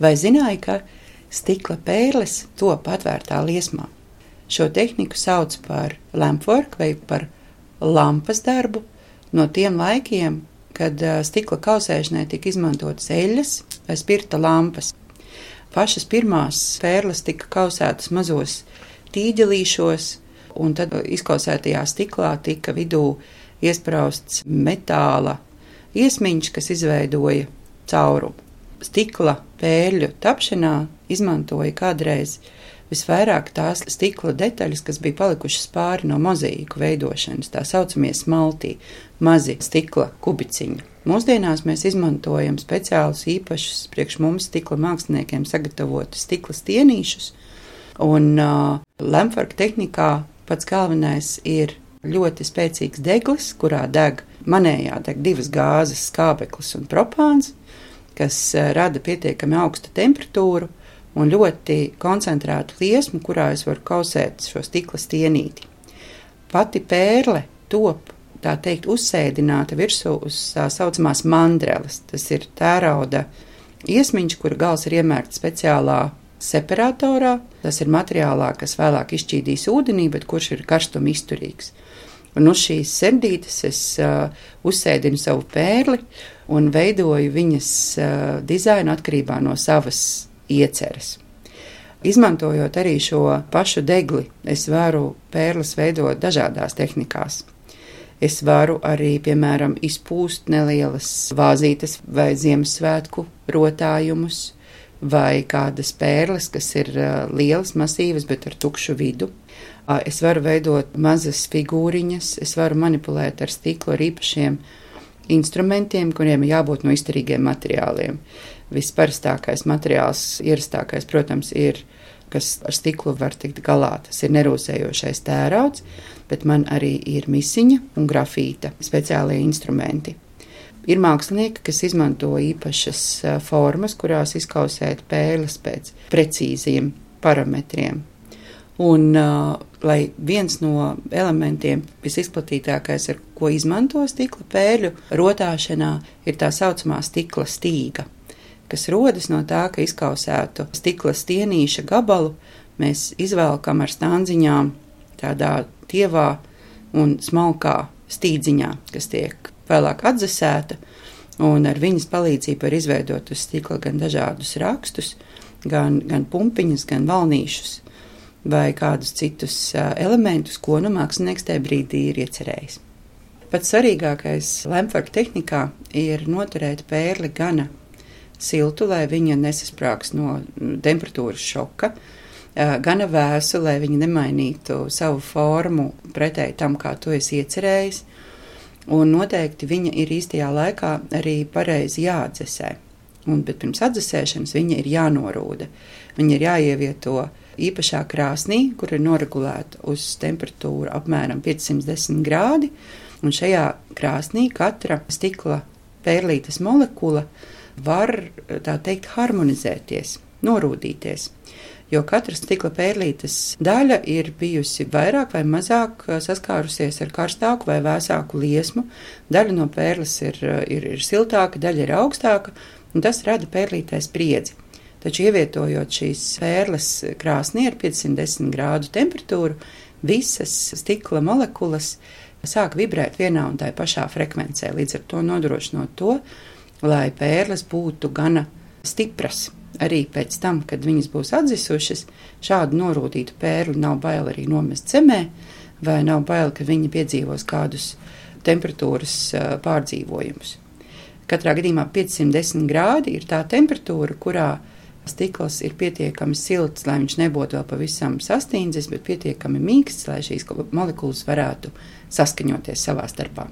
Vai zināji, ka stikla pērles top atvērtā liesmā? Šo tehniku sauc par lampwork vai par lampas darbu no tiem laikiem, kad stikla kausēšanai tika izmantotas eļļas vai spirta lampas. Pašas pirmās pērles tika kausētas mazos tīģelīšos, un tad izkausētajā stiklā tika vidū iesprausts metāla iesmiņš, kas izveidoja caurumu. Stikla pēļu tapšanā izmantoja kādreiz visvairāk tās stikla detaļas, kas bija palikušas pāri no mozaīku veidošanas, tā saucamie smaltī, mazi stikla kubiciņi. Mūsdienās mēs izmantojam speciālus īpašus priekš mums stikla māksliniekiem sagatavotus stikla stienīšus, un uh, lemfarka tehnikā pats galvenais ir ļoti spēcīgs deglis, kurā deg manējā deg divas gāzes, skābeklis un propāns, kas uh, rada pietiekami augstu temperatūru, un ļoti koncentrētu liesmu, kurā es varu kausēt šo stikla stienīti. Pati pērle top tā teikt uzsēdināta virsū uz tā saucamās mandreles. Tas ir tērauda iesmiņš, kura gals ir iemērts speciālā separatorā. Tas ir materiālā, kas vēlāk izšķīdīs ūdenī, bet kurš ir karstuma izturīgs. Un uz šīs sēdītes es uh, uzsēdinu savu pērli un veidoju viņas uh, dizainu atkarībā no savas ieceres. Izmantojot arī šo pašu degli, es varu pērles veidot dažādās tehnikās. Es varu arī, piemēram, izpūst nelielas vāzītes vai Ziemassvētku rotājumus, vai kādas pērles, kas ir lielas, masīvas, bet ar tukšu vidu. Es varu veidot mazas figūriņas, es varu manipulēt ar stiklu, ar īpašiem instrumentiem, kuriem ir jābūt no izturīgiem materiāliem. Visparastākais materiāls, ierastākais, protams, ir, kas ar stiklu var tikt galā. Tas ir nerūsējošais tērauds, bet man arī ir misiņa un grafīta speciālie instrumenti. Ir mākslinieki, kas izmanto īpašas formas, kurās izkausēt pēles pēc precīziem parametriem. Un, uh, lai viens no elementiem, visizplatītākais, ar ko izmanto stikla pēļu rotāšanā, ir tā saucamā stikla stīga kas rodas no tā, ka izkausētu stikla stienīša gabalu. Mēs izvelkam ar stānziņām tādā tievā un smalkā stīdziņā, kas tiek vēlāk atdzesēta, un ar viņas palīdzību var izveidot uz stikla gan dažādus rakstus, gan, gan pumpiņus, gan valnīšus vai kādus citus elementus, ko nu mākslinieks tajā brīdī ir iecerējis. Pats svarīgākais lemfarka tehnikā ir noturēt pērli gana siltu, lai viņa nesasprāgs no temperatūras šoka, gana vēsu, lai viņa nemainītu savu formu pretēji tam, kā to esi iecerējis. Un noteikti viņa ir īstajā laikā arī pareizi jāatdzesē. Un, bet pirms atdzesēšanas viņa ir jānorūda. Viņa ir jāievieto īpašā krāsnī, kur ir noregulēta uz temperatūru apmēram 510 grādi. Un šajā krāsnī katra stikla pērlītes molekula uh, var tā teikt harmonizēties, norūdīties. Jo katra stikla pērlītes daļa ir bijusi vairāk vai mazāk saskārusies ar karstāku vai vēsāku liesmu. Daļa no pērles ir, ir, ir siltāka, daļa ir augstāka, un tas rada pērlītē spriedzi. Taču, ievietojot šīs pērles krāsnī ar 510 grādu temperatūru, visas stikla molekulas sāk vibrēt vienā un tā pašā frekvencē, līdz ar to nodrošinot to, lai pērles būtu gana stipras. Arī pēc tam, kad viņas būs atzisušas, šādu norūtītu pērli nav bail arī nomest zemē, vai nav bail, ka viņi piedzīvos kādus temperatūras pārdzīvojumus. Katrā gadījumā 510 grādi ir tā temperatūra, kurā stikls ir pietiekami silts, lai viņš nebūtu vēl pavisam sastīndzis, bet pietiekami mīksts, lai šīs molekulas varētu saskaņoties savā starpā.